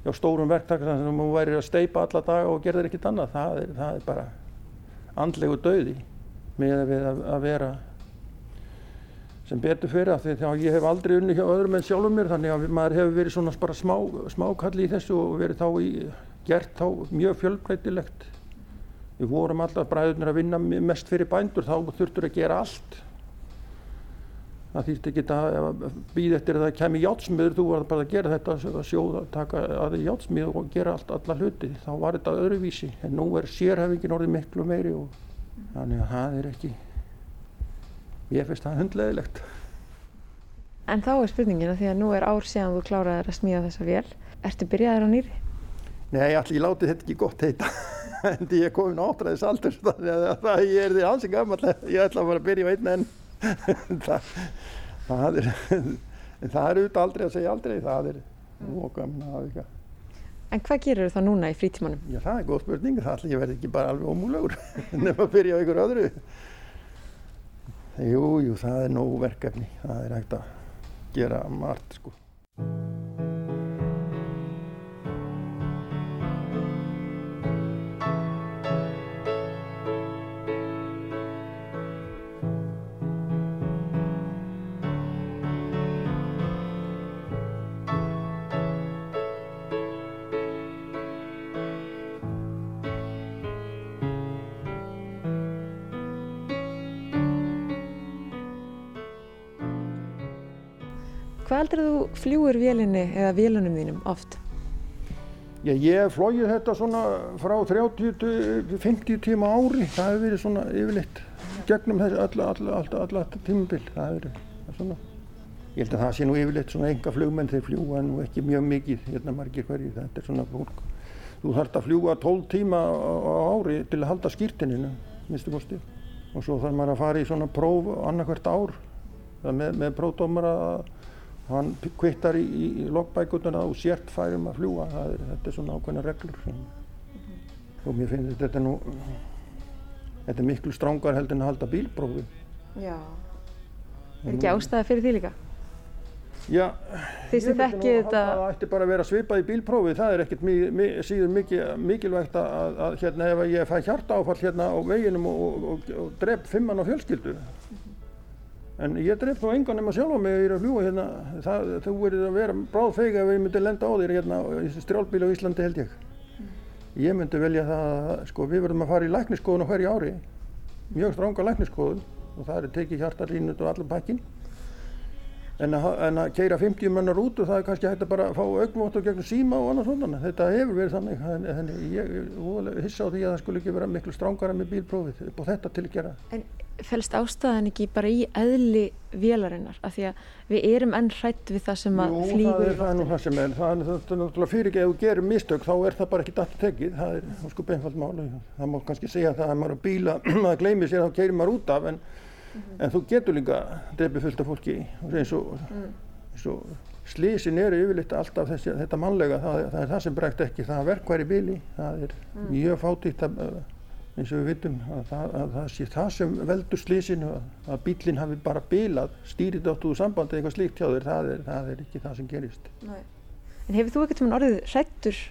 á stórum verktak þannig að þú væri að steipa alla dag og gerðir ekkert annað. Það er, það er bara andlegu döði með að vera sem betur fyrir að því að ég hef aldrei unni hjá öðrum en sjálfum mér þannig að maður hefur verið svona bara smá, smákalli í þessu og verið þá í, gert þá mjög fjölbreytilegt Við vorum alltaf bræðurnir að vinna mest fyrir bændur, þá þurftur að gera allt. Það þýtti ekki að býða eftir að það kemi játsmiður, þú var bara að gera þetta, að sjóða, taka að þið játsmið og gera allt, alla hluti. Þá var þetta öðruvísi, en nú er sérhefingin orðið miklu meiri og þannig að það er ekki, ég finnst það hundleðilegt. En þá er spurningina því að nú er ár síðan þú kláraðir að smíða þessa vél. Ertu byrjaðir á nýri? Nei, allir ég láti þetta ekki gott heita (laughs) en því ég komin áttræðis aldur þannig að það ég er því hansi gammal ég ætla að fara að byrja á einn en (laughs) það, það er það er auðvitað aldrei að segja aldrei það er okkam En hvað gerur það núna í frítímanum? Já það er góð spurning, það ætla ég verði ekki bara alveg ómúlegur (laughs) nefn að byrja á einhver öðru Jú, jú, það er nóg verkefni. Það er hægt að gera margt sko Heldur þú fljúur vélinni eða vélunum þínum oft? Já, ég hef flóið þetta svona frá 30 til 50 tíma ári. Það hefur verið svona yfirleitt gegnum þessi alla tímabill. Það hefur verið svona. Ég held að það sé nú yfirleitt svona enga flugmenn þeir fljúa nú ekki mjög mikið hérna margir hverjir. Þetta er svona fólk. Þú þarfst að fljúa 12 tíma á ári til að halda skýrtininu, minnstu kosti. Og svo þarf maður að fara í svona próf annarkvært ár með, með prófdómar að hann kvittar í, í, í logbækutuna og sért færum að fljúa er, þetta er svona ákveðna reglur. Mm -hmm. og mér finnst þetta nú þetta er miklu strángar heldur en að halda bílprófi. Já. Er ekki ástæða fyrir því líka? Já, Þið sem þekkið þetta Það ætti bara að vera svipað í bílprófi. Það er ekkert síður mikil, mikilvægt að, að hérna ef ég fæ hjarta áfall hérna á veginum og, og, og, og dref fimmann á fjölskyldu En ég dref þá engan nema sjálf á mig að ég er að fljúa hérna. Það, þú verður að vera bráð feig ef ég myndi lenda á þér hérna í strjálbíl á Íslandi held ég. Ég myndi velja það að sko, við verðum að fara í lækniskoðun á hverju ári. Mjög stránga lækniskoðun og það er tekið hjartarínut og allar pakkin. En að, en að keira 50 mannar út og það er kannski hægt að bara fá augmóttur gegnum síma og annað svona. Þetta hefur verið þannig. En ég er hissa á því að það skulle ekki vera miklu strángara með bílprófið upp á þetta til að gera. En fælst ástæðan ekki bara í eðli vélarinnar? Af því að við erum enn hrætt við það sem að Jú, það flýgur er, það er nú það sem er. Það er, það náttúrulega fyrir ekki ef þú gerir mistök þá er það bara ekki dætt tekið. Það er sko beinfald máli. Það má kannski segja það að (clears throat) af en, en þú getur líka drefið fullt af fólki. Eins og, eins og slísin eru yfirleitt alltaf þessi, þetta mannlega, það, það er það sem breykt ekki, það er verkværi bíli, það er mjög fátítt að, eins og við vitum að það, að það sé það sem veldur slísinu, að, bílinn hafi bara bílað, stýrið áttu úr sambandi eitthvað slíkt hjá þér, það er, það er ekki það sem gerist. En hefur þú ekkert sem orðið hrættur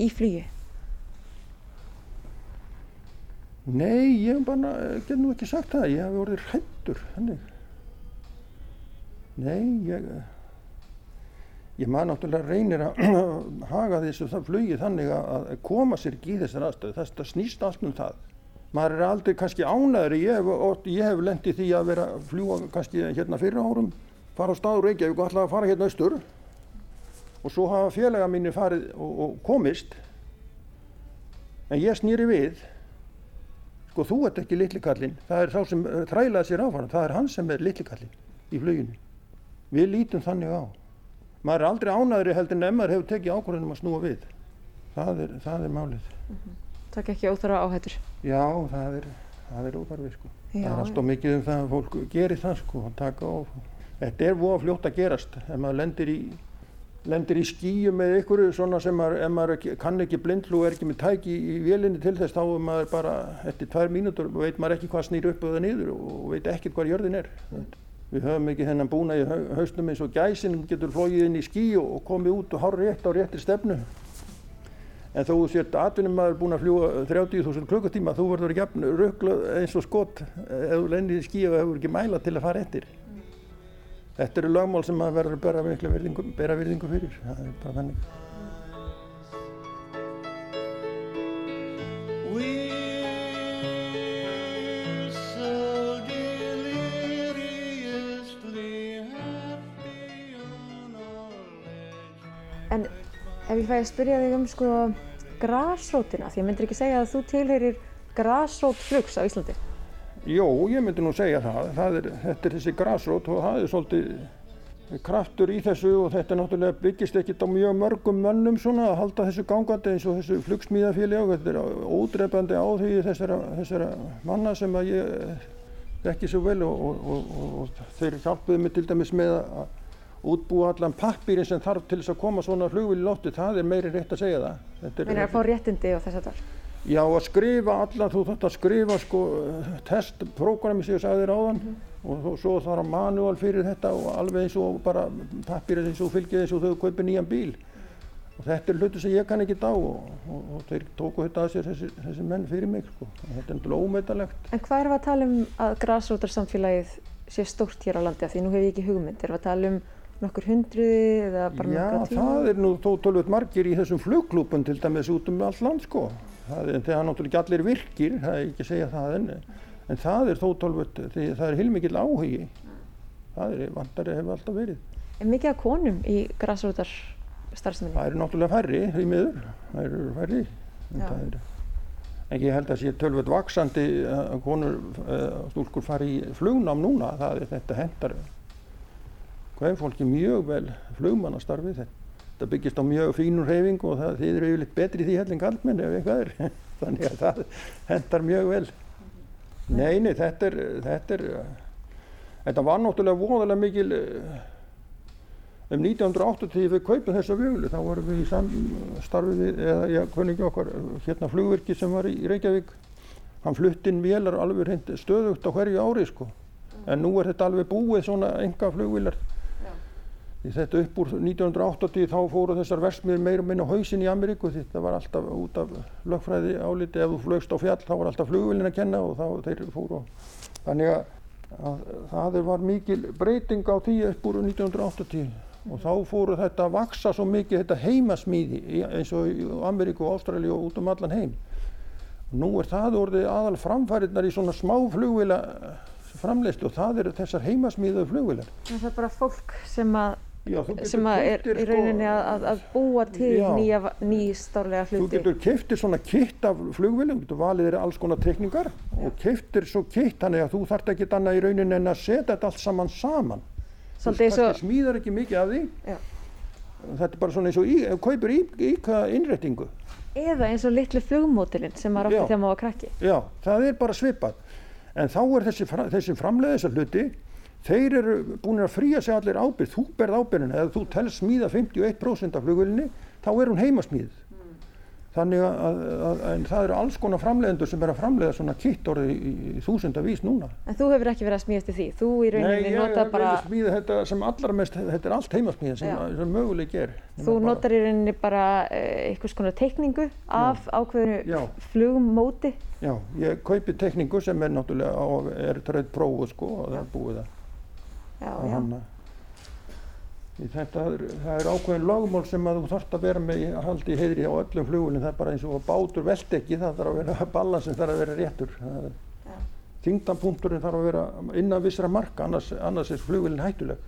í flugi? Nei, ég bara, get nú ekki sagt það, ég hef orðið hrættur, þannig. Nei, ég, ég maður náttúrulega reynir að (clears throat) haga þessu það flugi þannig að að koma sér ekki í þessar aðstöðu, það, það snýst allt um það. Maður er aldrei kannski ánæður, ég hef, hef lendið því að vera að fljúa kannski hérna fyrir árum, fara á staður Reykjavík og ætla að fara hérna austur og svo hafa félaga mínir farið og, og komist en ég snýri við sko þú ert ekki litli kallinn. Það er sá sem eh, þrælaði sér áfram það er hann sem er litli kallinn í fluginu. Við lítum þannig á. Maður er aldrei ánæðri heldur en ef maður hefur tekið ákvörðunum að snúa við. Það er, það er málið. Takk ekki óþara áhættur. já það er, það er óþarfi sko. Það Já. er alltaf mikið um það að fólk gerir það sko taka á. Þetta er voða fljótt að gerast. Ef maður lendir í lendir í skýju með ykkur svona sem maður, ef maður kann ekki blindlu og er ekki með tæki í vélinni til þess þá er maður bara eftir tvær mínútur veit maður ekki hvað snýr upp eða niður og veit ekkert hvað jörðin er. Við höfum ekki þennan búna í hau- hausnum eins og gæsin getur flóið inn í ský og komið út og hár rétt á réttir stefnu. En þó sért atvinnum maður búin að fljúa 30.000 klukkutíma þú verður ekki ruggluð eins og skot ef þú lendir í ský og hefur ekki mæla til að fara eftir Þetta eru lögmál sem maður verður að bera miklu virðingu, bera virðingu fyrir. Það er bara ledge. En ef ég fæ að spyrja þig um sko grasrótina, því ég myndir ekki segja að þú tilheyrir grasrót flugs á Íslandi. Jó, ég myndi nú segja það. það er, þetta er þessi grasrót og það er svolítið kraftur í þessu og þetta náttúrulega byggist ekkert á mjög mörgum mönnum svona að halda þessu gangandi eins og þessu flugsmíðafélagi og þetta er ódreifandi á því þessara, þessara manna sem að ég þekki svo vel og, og, og, og, þeir hjálpuðu mig til dæmis með að útbúa allan pappýrin sem þarf til þess að koma svona flugvil í lofti, það er meiri rétt að segja það. Er- Meina að fá réttindi og þess að það. Já, að skrifa allar, þú þarft að skrifa sko testprogrammi sem ég sagði þér áðan og þó, svo þarf að manual fyrir þetta og alveg eins og bara pappir eins og fylgið eins og þau kaupir nýjan bíl og þetta er hluti sem ég kann ekki dá og, og, og þeir tóku þetta að sér þessi, þessi menn fyrir mig sko og þetta er náttúrulega ómetalegt. En hvað við að tala um að grasrótarsamfélagið sé stórt hér á landi af því nú hef ég ekki hugmynd. Við að tala um nokkur hundruði eða bara Já, nokkra tíma? það er nú þó tölvöld margir í þessum flugklúpun til dæmis út um allt land sko. Það er, þegar náttúrulega ekki allir virkir, það er ekki að segja það en, en það er þó tölvöld, því það er heilmikill áhugi. Það er vandari hefur alltaf verið. Er mikið af konum í grasrótar starfseminni? Það eru náttúrulega færri því miður, það eru færri. En, Já. það er, en ég held að sé tölvöld vaksandi að konur, uh, stúlkur fari í flugnám núna, það er þetta hendar hvað er fólki mjög vel flugmannastarfi þetta. Þetta byggist á mjög fínur reyfing og það þið eru yfirleitt betri því helling kallmenn ef eitthvað er. (laughs) Þannig að það hendar mjög vel. Nei, nei, þetta er, þetta er, þetta var náttúrulega voðalega mikil eh, um 1980 við kaupum þessa vöglu þá vorum við í samstarfi við, eða já, kunningi okkar, hérna flugvirki sem var í Reykjavík hann flutt inn vélar alveg stöðugt á hverju ári sko en nú er þetta alveg búið svona enga flugvílar í þetta upp úr 1980 þá fóru þessar versmiður meir og minna á hausinn í Ameríku því þetta var alltaf út af lögfræði áliti ef þú flögst á fjall þá var alltaf flugvélin að kenna og þá þeir fóru á þannig að, að það var mikil breyting á því upp úr 1980 og þá fóru þetta að vaksa svo mikið þetta heimasmíði í- eins og í Ameríku og Ástralíu og út um allan heim Nú er það orðið aðal framfæriðnar í svona smá flugvila framleiðslu og það eru þessar heimasmíðu flugvilar. Það er bara fólk sem að, Já, þú sem er í rauninni að, að, að búa til Já. nýja, nýstárlega Þú hluti. getur keiftir svona kitt af flugvilum, þú getur valið þér alls konar tekningar og keiftir svo kitt þannig að þú þarft ekki annað í rauninni en að setja þetta allt saman saman. Svolítið Þú kannski smíðar ekki mikið af því. Já. Þetta er bara svona eins og í, þú kaupir íka innréttingu. eða eins og litlu flugmótilinn sem Já. átti þegar maður var krakki. Já, það er bara svipað. En þá er þessi, þessi framleiði þessar hluti, þeir eru búin að fría sig allir ábyrgð, þú berð ábyrgðina, eða þú telst smíða 51% af flugvölinni, þá er hún heimasmíð. Þannig að, að, að en það eru alls konar framleiðendur sem er að framleiða svona kitt orðið í, í þúsunda vís núna. En þú hefur ekki verið að smíðast í því. Þú í rauninni ég nota bara, bara... smíða þetta sem allra mest, þetta er allt heimasmíð sem, Já. sem möguleik er. þú notar í rauninni bara uh, einhvers konar teikningu af ákveðinu Já. flugmóti. Já, ég kaupi tekningu sem er náttúrulega er tröð prófuð sko og það er búið það. Já, að já. hanna. Í Þetta það er ákveðin lögmál sem að þú þarft að vera með í haldi í heiðri á öllum flugulinn, það er bara eins og að bátur velt ekki, það þarf að vera (laughs) balansin þarf að vera réttur. Það Þyngdarpunkturinn þarf að vera innan vissra marka, annars, annars er flugulinn hættuleg.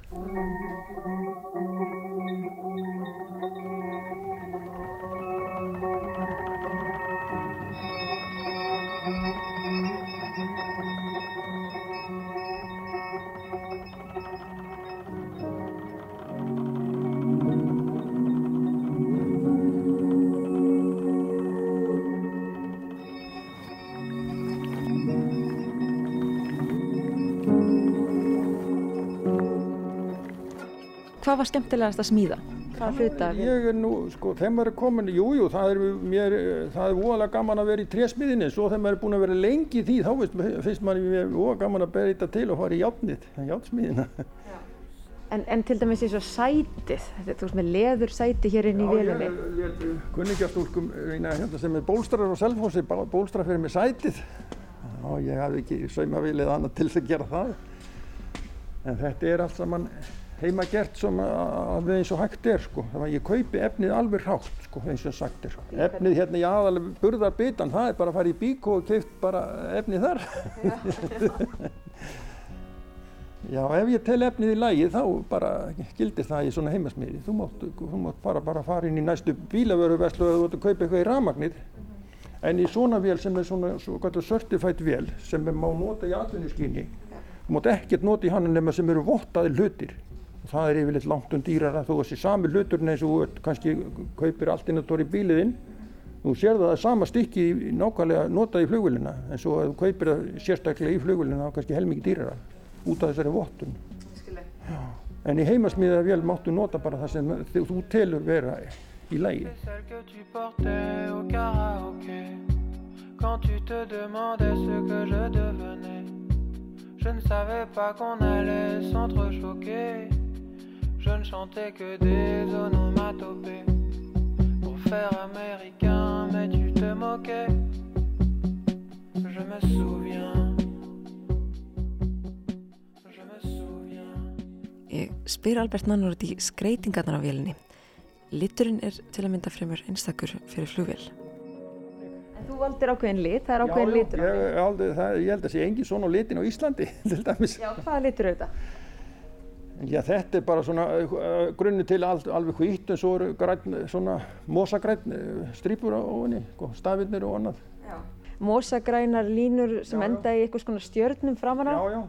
Hvað var skemmtilegast að smíða? Hvað hluta? Ég er nú, sko, þegar maður er komin, jú, jú, það er, mér, það er voðalega gaman að vera í trésmiðinni, svo þegar maður er búin að vera lengi í því, þá finnst, finnst maður mér voða gaman að bera þetta til og fara í játnið, játnsmiðina. (laughs) En, en til dæmis eins og sætið, þetta, þú veist með leður sæti hér inn í vélinni. Já, ég er kunningjastúlkum hérna sem er bólstrar Selfossi, bá- bólstrar fyrir mig sætið. Já, ég hafði ekki saumavilið annað til að gera það. En þetta er allt saman heima gert sem alveg eins og hægt er, sko. Þannig að ég kaupi efnið alveg hrátt, sko, eins og sagt er. Efnið hérna í aðalega burðarbitan, það er bara að fara í bíkó og keift bara efnið þar. (laughs) Já, ef ég tel efnið í lagi þá bara gildir það í svona heimasmiði. Þú mátt, þú mátt bara, bara fara inn í næstu bílavöruverslu og þú ert að kaupa eitthvað í rafmagnið. En í svona vél sem er svona, svo gætu certified vél sem er má nota í atvinnuskynni, þú mátt ekkert nota í hann nema sem eru vottaði hlutir. Það er yfirleitt langt um dýrara. Þó þessi sami hluturinn eins og þú kannski kaupir allt inn að tóri bíliðinn. Þú sér það að sama stykki nákvæmlega notað í flugvélina. En svo að þú kaupir það sérstaklega í flugvélina þá kannski helmingi dýrara út af þessari vottun. En í heimasmiða vél máttu nota bara það sem þú, þú telur vera í karaoké Quand tu te Je ne savais pas qu'on allait s'entrechoquer Je ne chantais que des onomatopées Pour faire américain mais tu te moquais Je me souviens Je me souviens Ég spyr Albert Nannur út í skreitingarnar á vélinni. Liturinn er til að mynda fremur einstakur fyrir flugvél. En þú valdir ákveðin lit, það er ákveðin litur á ég, því. aldrei, það, ég held að sé engin svona litin á Íslandi (laughs) til dæmis. Já, hvaða litur þetta? Já, þetta er bara svona uh, grunni til allt, alveg hvítt en svo eru grænn, svona mosagræn strípur á henni, stafinnir og annað. Mosagrænar línur sem Já, já. enda í einhvers konar stjörnum framan á. Já, já.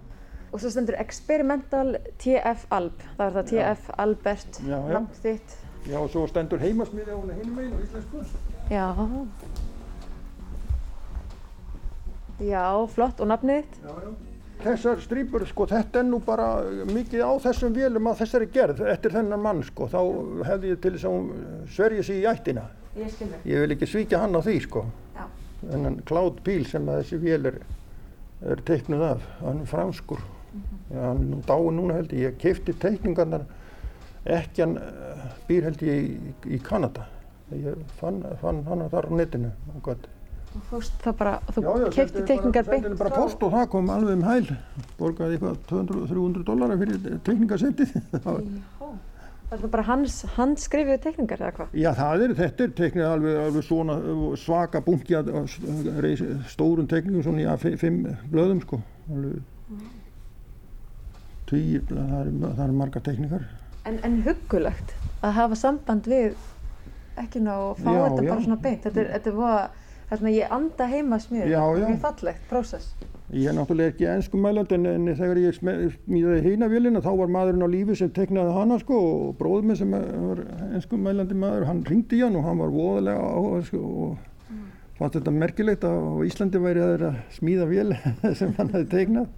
Og svo stendur Experimental TF Alb. Það er það TF Albert, Já, já. nafn þitt. Já, og svo stendur heimasmiði á henni hinum meginn á íslensku. Já. Já, flott. Og nafnið þitt? Já, já. Þessar strípur, sko, þetta er nú bara mikið á þessum vélum að þessari gerð eftir þennan mann, sko, þá hefði ég til þess að hún sverja sig í ættina. Ég skilur. Ég vil ekki svíkja hann á því, sko. Já. Þennan Cloud Píl sem þessi vél er, er teiknuð af, hann er franskur. Já, hann er nú dáin núna held ég. Ég keipti teikningarnar, ekki hann eh, býr held ég í, í Kanada. Ég fann, fann hann þar á netinu. og gott. Þú fórst það bara, þú kefti teikningar beint sendi bara post og það kom alveg um hæl. Borgaði eitthvað 200-300 dólarar fyrir teikningarsendið. Það er bara hans, hans skrifuðu teikningar eða hvað? Já, það er, þetta er teiknið alveg, alveg svona svaka bunki að að s- reis- stórum teikningum svona í A5 blöðum sko. Alveg týr, það eru er marga tekníkar. En, en huggulegt að hafa samband við ekki ná og fá Já, þetta já. bara svona beint. Þetta er, þetta er voða, það svona ég anda heima smjöður. Já, já. Mjög fallegt, prósess. Ég er náttúrulega ekki ennsku mælandi en, en þegar ég smíðaði hýna vélina þá var maðurinn á lífi sem teknaði hana sko og bróður minn sem var ennsku mælandi maður, hann ringdi í hann og hann var voðalega áhuga sko og fannst þetta merkilegt að Íslandi væri að þeirra smíða vél (laughs) sem hann hefði teiknað.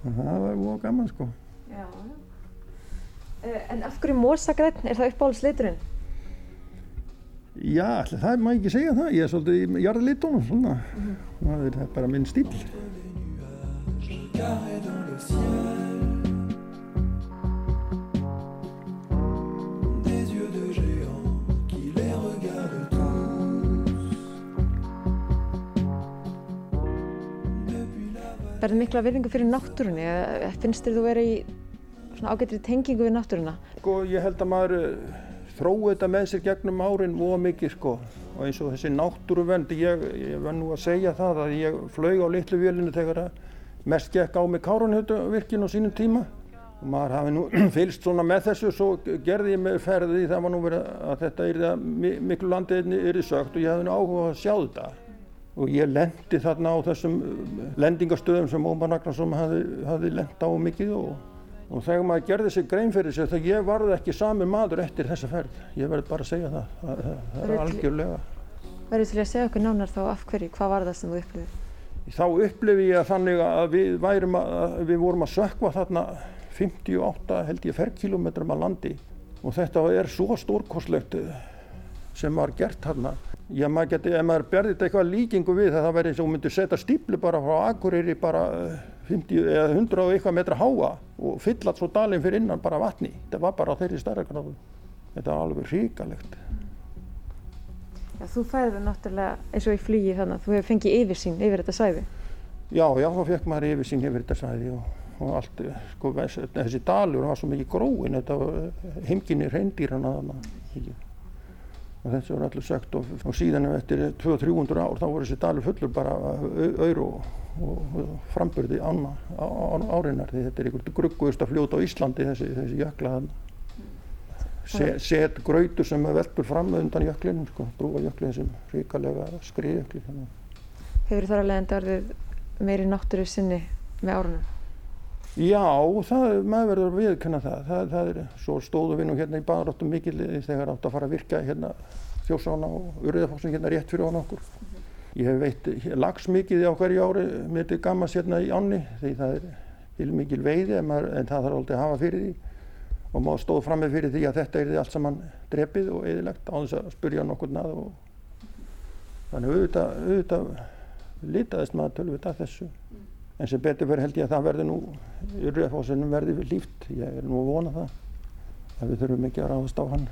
Og það var voða gaman sko. Já, já. En af hverju mórsagræn er það uppáhalds liturinn? Já, ætli það má ekki segja það, ég er svolítið í jarðlitunum svona, það er bara minn stíl. Berðu mikla virðingu fyrir náttúrunni finnst þér þú vera í ágættri tengingu við náttúruna? Sko, ég held að maður eh, þrói þetta með sér gegnum árin voða mikið sko. Og eins og þessi náttúruvend, ég, ég verð nú að segja það að ég flög á litlu vélinu þegar að mest gekk á með Káranhjötuvirkinn á sínum tíma. Og maður hafi nú (clears throat) fylgst svona með þessu svo gerði ég með ferði það var nú verið að þetta er það miklu landið er sögt og ég hefði nú áhuga að sjá þetta. Og ég lendi þarna á þessum lendingastöðum sem Ómar Ragnarsson hafi, hafi lent á mikið og Og þegar maður gerði sig grein fyrir sig þegar ég varði ekki sami maður eftir þessa ferð. Ég verði bara að segja það. Það, það, það er algjörlega. Verður til að segja okkur nánar þá af hverju, hvað var það sem þú upplifið? Þá upplifi ég þannig að við, værum að, að við vorum að sökva þarna 58 held ég ferkilometrum að landi og þetta er svo stórkostlegt eh, sem var gert þarna. Já, maður geti, ef maður berði þetta eitthvað líkingu við það, það verði eins og þú myndir setja stíplu bara frá Akureyri bara eh, 50 eða 100 og eitthvað metra háa og fylla svo dalinn fyrir innan bara vatni. Þetta var bara á þeirri stærra gráðu. Þetta var alveg hrikalegt. Já, þú færði náttúrulega eins og í flugi þannig að þú hefur fengið yfirsýn yfir þetta svæði. Já, já, þá fekk maður yfir sín yfir þetta sæði og, og allt, sko, þess- þessi dalur var svo mikið gróin, þetta heimginni reyndýrana þarna. Og þessi var allir sögt og, og síðan ef eftir 200-300 ár þá voru þessi dalur fullur bara auður og, og, og framburði ána, á, á, árinar því þetta er einhvern grugguðust að fljóta á Íslandi þessi, þessi jökla. Se, set grautur sem er veltur fram undan jöklinu, sko, brúa jöklinu sem ríkalega skriðjökli. Hefur þar alveg enda orðið meiri náttúru sinni með árunum? Já, það, maður verður að viðkenna það. það, það er, svo stóðum við nú hérna í baðráttum mikil þegar átt að fara að virka hérna þjósána og urriðafóksin hérna rétt fyrir án okkur. Ég hef veitt lags mikið á hverju ári með þetta gammast hérna í ánni því það er til mikil veiði en, maður, en það þarf aldrei að hafa fyrir því og maður stóð frammi fyrir því að þetta er því allt saman drepið og eðilegt á þess að spurja nokkur nað og þannig auðvitað, auðvitað litaðist maður tölvita þessu. En sem betur fyrir held ég að það verði nú, Urriðafossinum verði líft. Ég er nú að vona það. Að við þurfum ekki að ráðast á hann.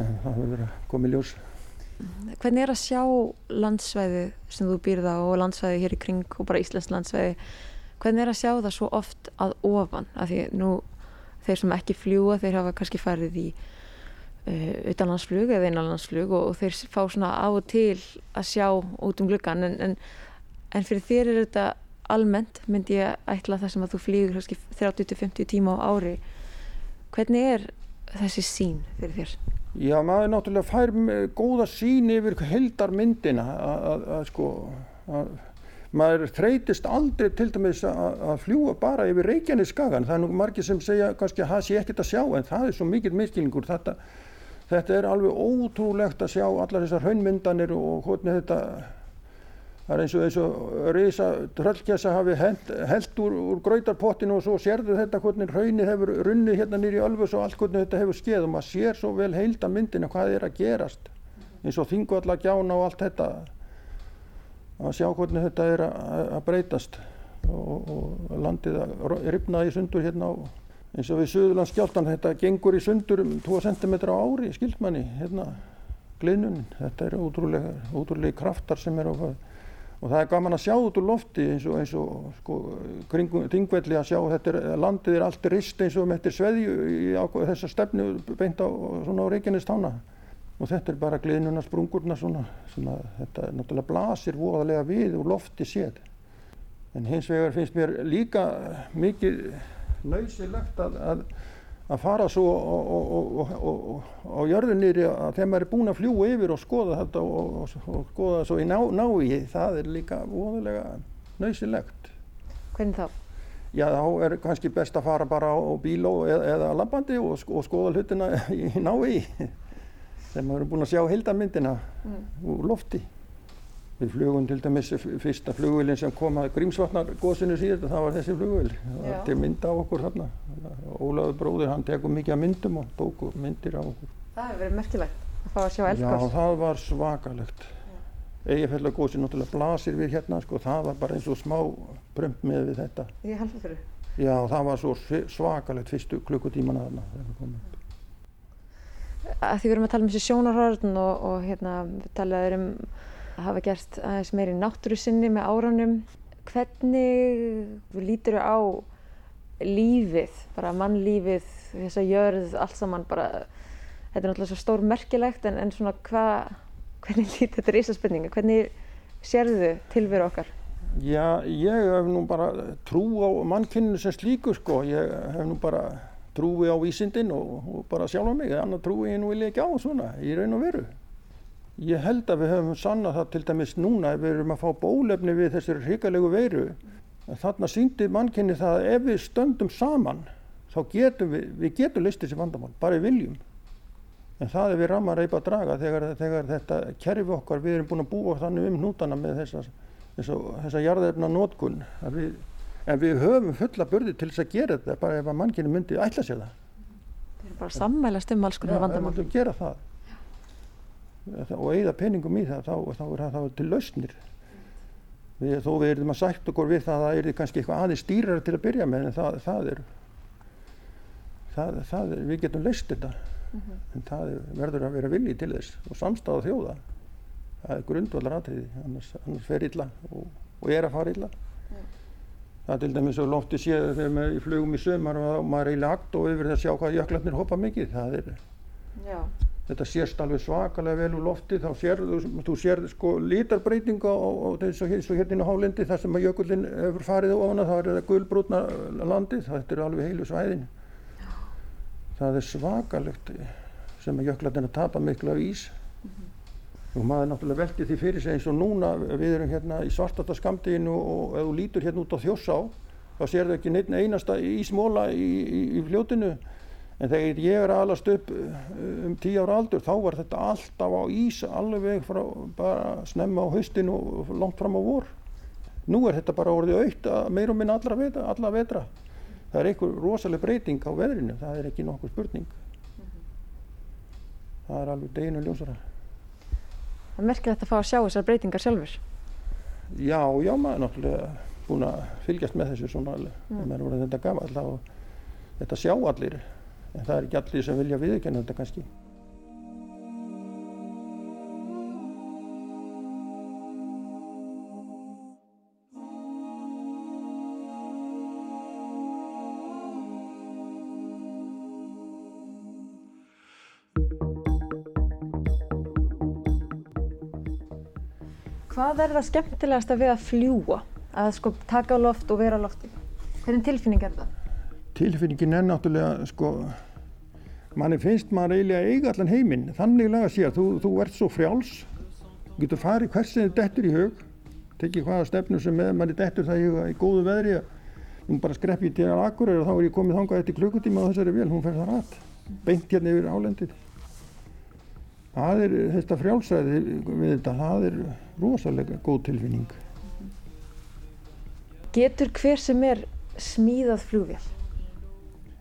En það að koma í ljós. Hvernig er að sjá landsvæði sem þú býrð á og landsvæði hér í kring og bara Íslands landsvæði? Hvernig er að sjá það svo oft að ofan? Af því nú þeir sem ekki fljúa þeir hafa kannski farið í uh, utanlandsflug eða innanlandsflug og, og þeir fá svona á og til að sjá út um gluggan en, en, en fyrir þér er þetta almennt myndi ég ætla það sem að þú flýgur kannski 30-50 tíma á ári. Hvernig er þessi sín fyrir þér? Já, maður náttúrulega fær góða sín yfir heldarmyndina að, sko, að maður þreytist aldrei til dæmis að, fljúa bara yfir Reykjaneskagan. Það er nú margir sem segja kannski að það sé ekkert að sjá en það er svo mikill miskilningur. Þetta, þetta er alveg ótrúlegt að sjá allar þessar haunmyndanir og hvernig þetta, það er eins og, eins og reysa tröllkjassa hafi held, úr, úr grautarpottinu og svo sérðu þetta hvernig raunin hefur runnið hérna nýri Ölfus og allt hvernig þetta hefur skeið og maður sér svo vel heilda myndina hvað er að gerast. Eins og þingvalla gjána og allt þetta. Að sjá hvernig þetta er að, breytast og, og landið að ripna í sundur hérna á eins og við Suðurlandsskjáltan þetta gengur í sundur um 2 cm á ári skildmanni hérna gliðnun þetta er ótrúlega, ótrúlega kraftar sem er á og það er gaman að sjá út úr lofti eins og, eins og sko, kringum þingvelli að sjá þetta er, landið er allt rist eins og með þetta sveðju í þessa stefnu beint á, svona á Reykjanestána. Og þetta er bara gliðnuna sprungurna svona að þetta er náttúrulega blasir voðalega við úr lofti séð. En hins vegar finnst mér líka mikið nöysilegt að, að, að fara svo á jörðunir að þegar maður er búin að fljúa yfir og skoða þetta og skoða það svo í ná, nái, það er líka óðurlega nöysilegt. Hvernig þá? Já, þá er kannski best að fara bara á bíl eða, eða labbandi og, og skoða hlutina (laughs) í nái þegar maður er búin að sjá heildarmyndina mm. úr lofti. Við flugum til dæmis fyrsta flugvillin sem kom að Grímsvatnar góðsinu síðan, það var þessi flugvill. Það var til mynda á okkur þarna. Ólaður bróður, hann tekur mikið af myndum og tóku myndir á okkur. Það hefur verið merkilegt að fá að sjá eldgóðs. Já, það var svakalegt. Egefella góðsinn náttúrulega blasir við hérna, sko, það var bara eins og smá prömp með við þetta. Ég held það fyrir. Já, það var svo svakalegt fyrstu klukkutíman að þarna að því við erum að tala um þessi sjónarhörn og, og hérna, hafa gert aðeins meiri náttúru sinni með áranum. Hvernig lítur þau á lífið, bara mannlífið, þess að jörð allt saman bara, þetta er náttúrulega svo stór merkilegt en, en svona hvað, hvernig (laughs) lítur þetta risaspurninga, hvernig sérðu tilveru okkar? Já, ég hef nú bara trú á mannkynninu sem slíku sko, ég hef nú bara trúi á vísindin og, og bara sjálfa mig, annað trúi ég nú vilja ekki á svona, í raun og veru. Ég held að við höfum sannað það til dæmis núna ef við erum að fá bólefni við þessir hrigalegu veiru. Þarna síndi mannkynni það að ef við stöndum saman þá getum við, við getum listið sér vandamál, bara við viljum. En það er við ramar reypa að draga þegar, þegar þetta kerfi okkar, við erum búin að búa þannig um nútana með þessa, þessa, þessa jarðefna nótkunn. En við höfum fulla börði til þess að gera þetta bara ef að mannkynni myndi ætla sér það. Það er bara sammælast um alls konar vandamál. Já, ef við gera það og eigða peningum í það þá, þá er það til lausnir. Við, þó við erum að sætt okkur við það að það er kannski eitthvað aðeins stýrar til að byrja með en það, það, er, það, það er við getum laust þetta. Mm -hmm. en það er, verður að vera vilji til þess og samstáða þjóða. Það er grundvallar aðtriði annars, annars fer illa og, og er að fara illa. Mm. það er til dæmis og lofti séð þegar maður flugum í sömar og maður er í lagt og yfir það að sjá hvað jöklarnir hoppa mikið. Það er Já þetta sést alveg svakalega vel úr lofti þá sér þú sér sko lítarbreytinga og eins og hérna á hálendi þar sem að jökullin hefur farið ofana þá er þetta gulbrútna landið þetta er alveg heilu svæðin. Það er svakalegt sem að jöklarnir að tapa miklu af ís. Mm -hmm. og maður náttúrulega veldi því fyrir sig eins og núna við erum hérna í svartata skamdeginu og ef þú lítur hérna út á þjósá þá sér þau ekki neitt einasta ísmóla í, í, í fljótinu En þegar ég er aðalast upp eh, um tíu ára aldur þá var þetta alltaf á ís alveg frá bara snemma á haustinu og langt fram á vor. Nú er þetta bara orðið aukt að meir og minna allra vetra, alla vetra. Það er einhver rosalega breyting á veðrinu, það er ekki nokkur spurning. Það er alveg deginu ljósara. Það merkir þetta að fá að sjá þessar breytingar sjálfur? Já, já maður er náttúrulega búin að fylgjast með þessu svona alveg. Mm. Það er verið þetta gafall og þetta sjá allir en það er ekki allir sem vilja viðkenna þetta kannski. Hvað er það skemmtilegast að við að fljúa? Að sko taka á loft og vera á lofti? Hvernig tilfinning er það? Tilfinningin er náttúrulega sko manni finnst maður eiginlega eiga allan heiminn. Þannig laga sé að þú, þú ert svo frjáls. Þú getur farið hversin þið dettur í hug. Tekið hvaða stefnu sem með manni dettur það í, í góðu veðri nú bara skrepp ég til að akkur og þá er ég komið þangað eftir klukkutíma og þessari vel hún fer það rætt beint hérna yfir álendið það er þetta frjálsæði við þetta það er rosalega góð tilfinning. Getur hver sem er smíðað flugvél?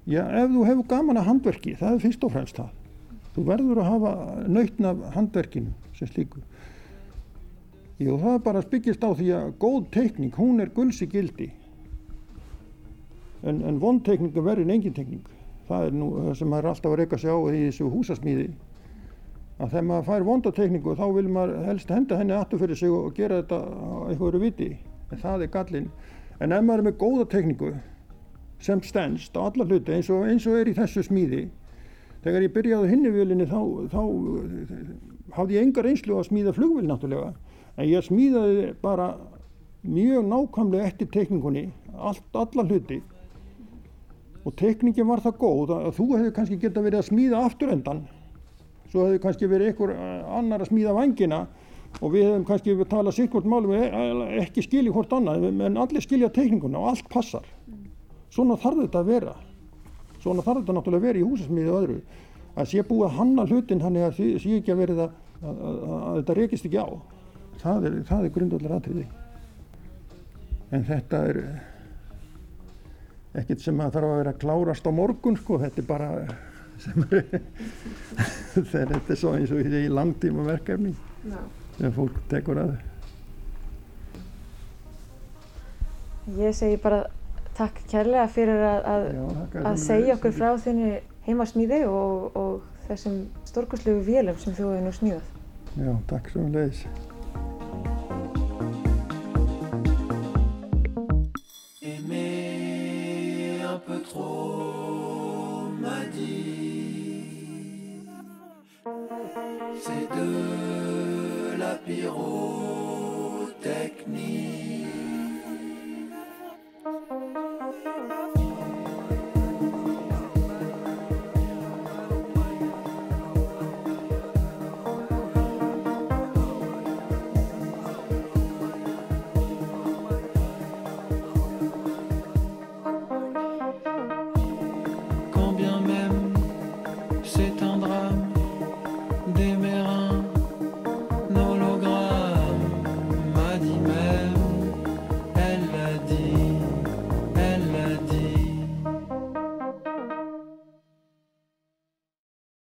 Já, ef þú hefur gaman að handverki, það er fyrst og fremst það. Þú verður að hafa nautn af handverkinu sem slíku. Jú, það er bara spyggjast á því að góð teikning, hún er gulsi gildi. En, en vond teikning er verið en engin teikning. Það er nú sem maður er alltaf að reyka sig á í þessu húsasmíði. Að þegar maður fær vonda teikningu þá vil maður helst henda henni aftur fyrir sig og gera þetta á einhverju viti. En það er gallin. En ef maður er með góða teikningu sem stennst á alla hluti eins og, eins og er í þessu smíði. Þegar ég byrjaði hinnivílinni þá, þá hafði ég engar einslu að smíða flugvíl náttúrulega en ég smíðaði bara mjög nákvæmlega eftir teikningunni, allt, alla hluti. Og tekningin var það góð að þú hefði kannski geta verið að smíða afturendan svo hefði kannski verið einhver eh, annar að smíða vangina og við hefum kannski talað sýkvort málum ekki skilja hvort annað en allir skilja tekninguna og allt passar svona þarf þetta að vera. Svona þarf þetta náttúrulega að vera í húsasmíðu og öðru. Að sé búið að hanna hlutin þannig að það sé ekki að verið að, að, að, að þetta rekist ekki á. Það er, er grundallar aðtriði en þetta er ekkert sem að þarf að vera að klárast á morgun sko, þetta er bara (laughs) er (laughs) þetta er svo eins og í langtíma verkefni sem fólk tekur að. Ég segi bara takk kærlega fyrir að, að, Já, að segja okkur frá þinni heimasmíði og, og þessum stórkurslegu vélum sem þú hefur nú smíðað. Já, takk svo leiðis. C'est de la pyro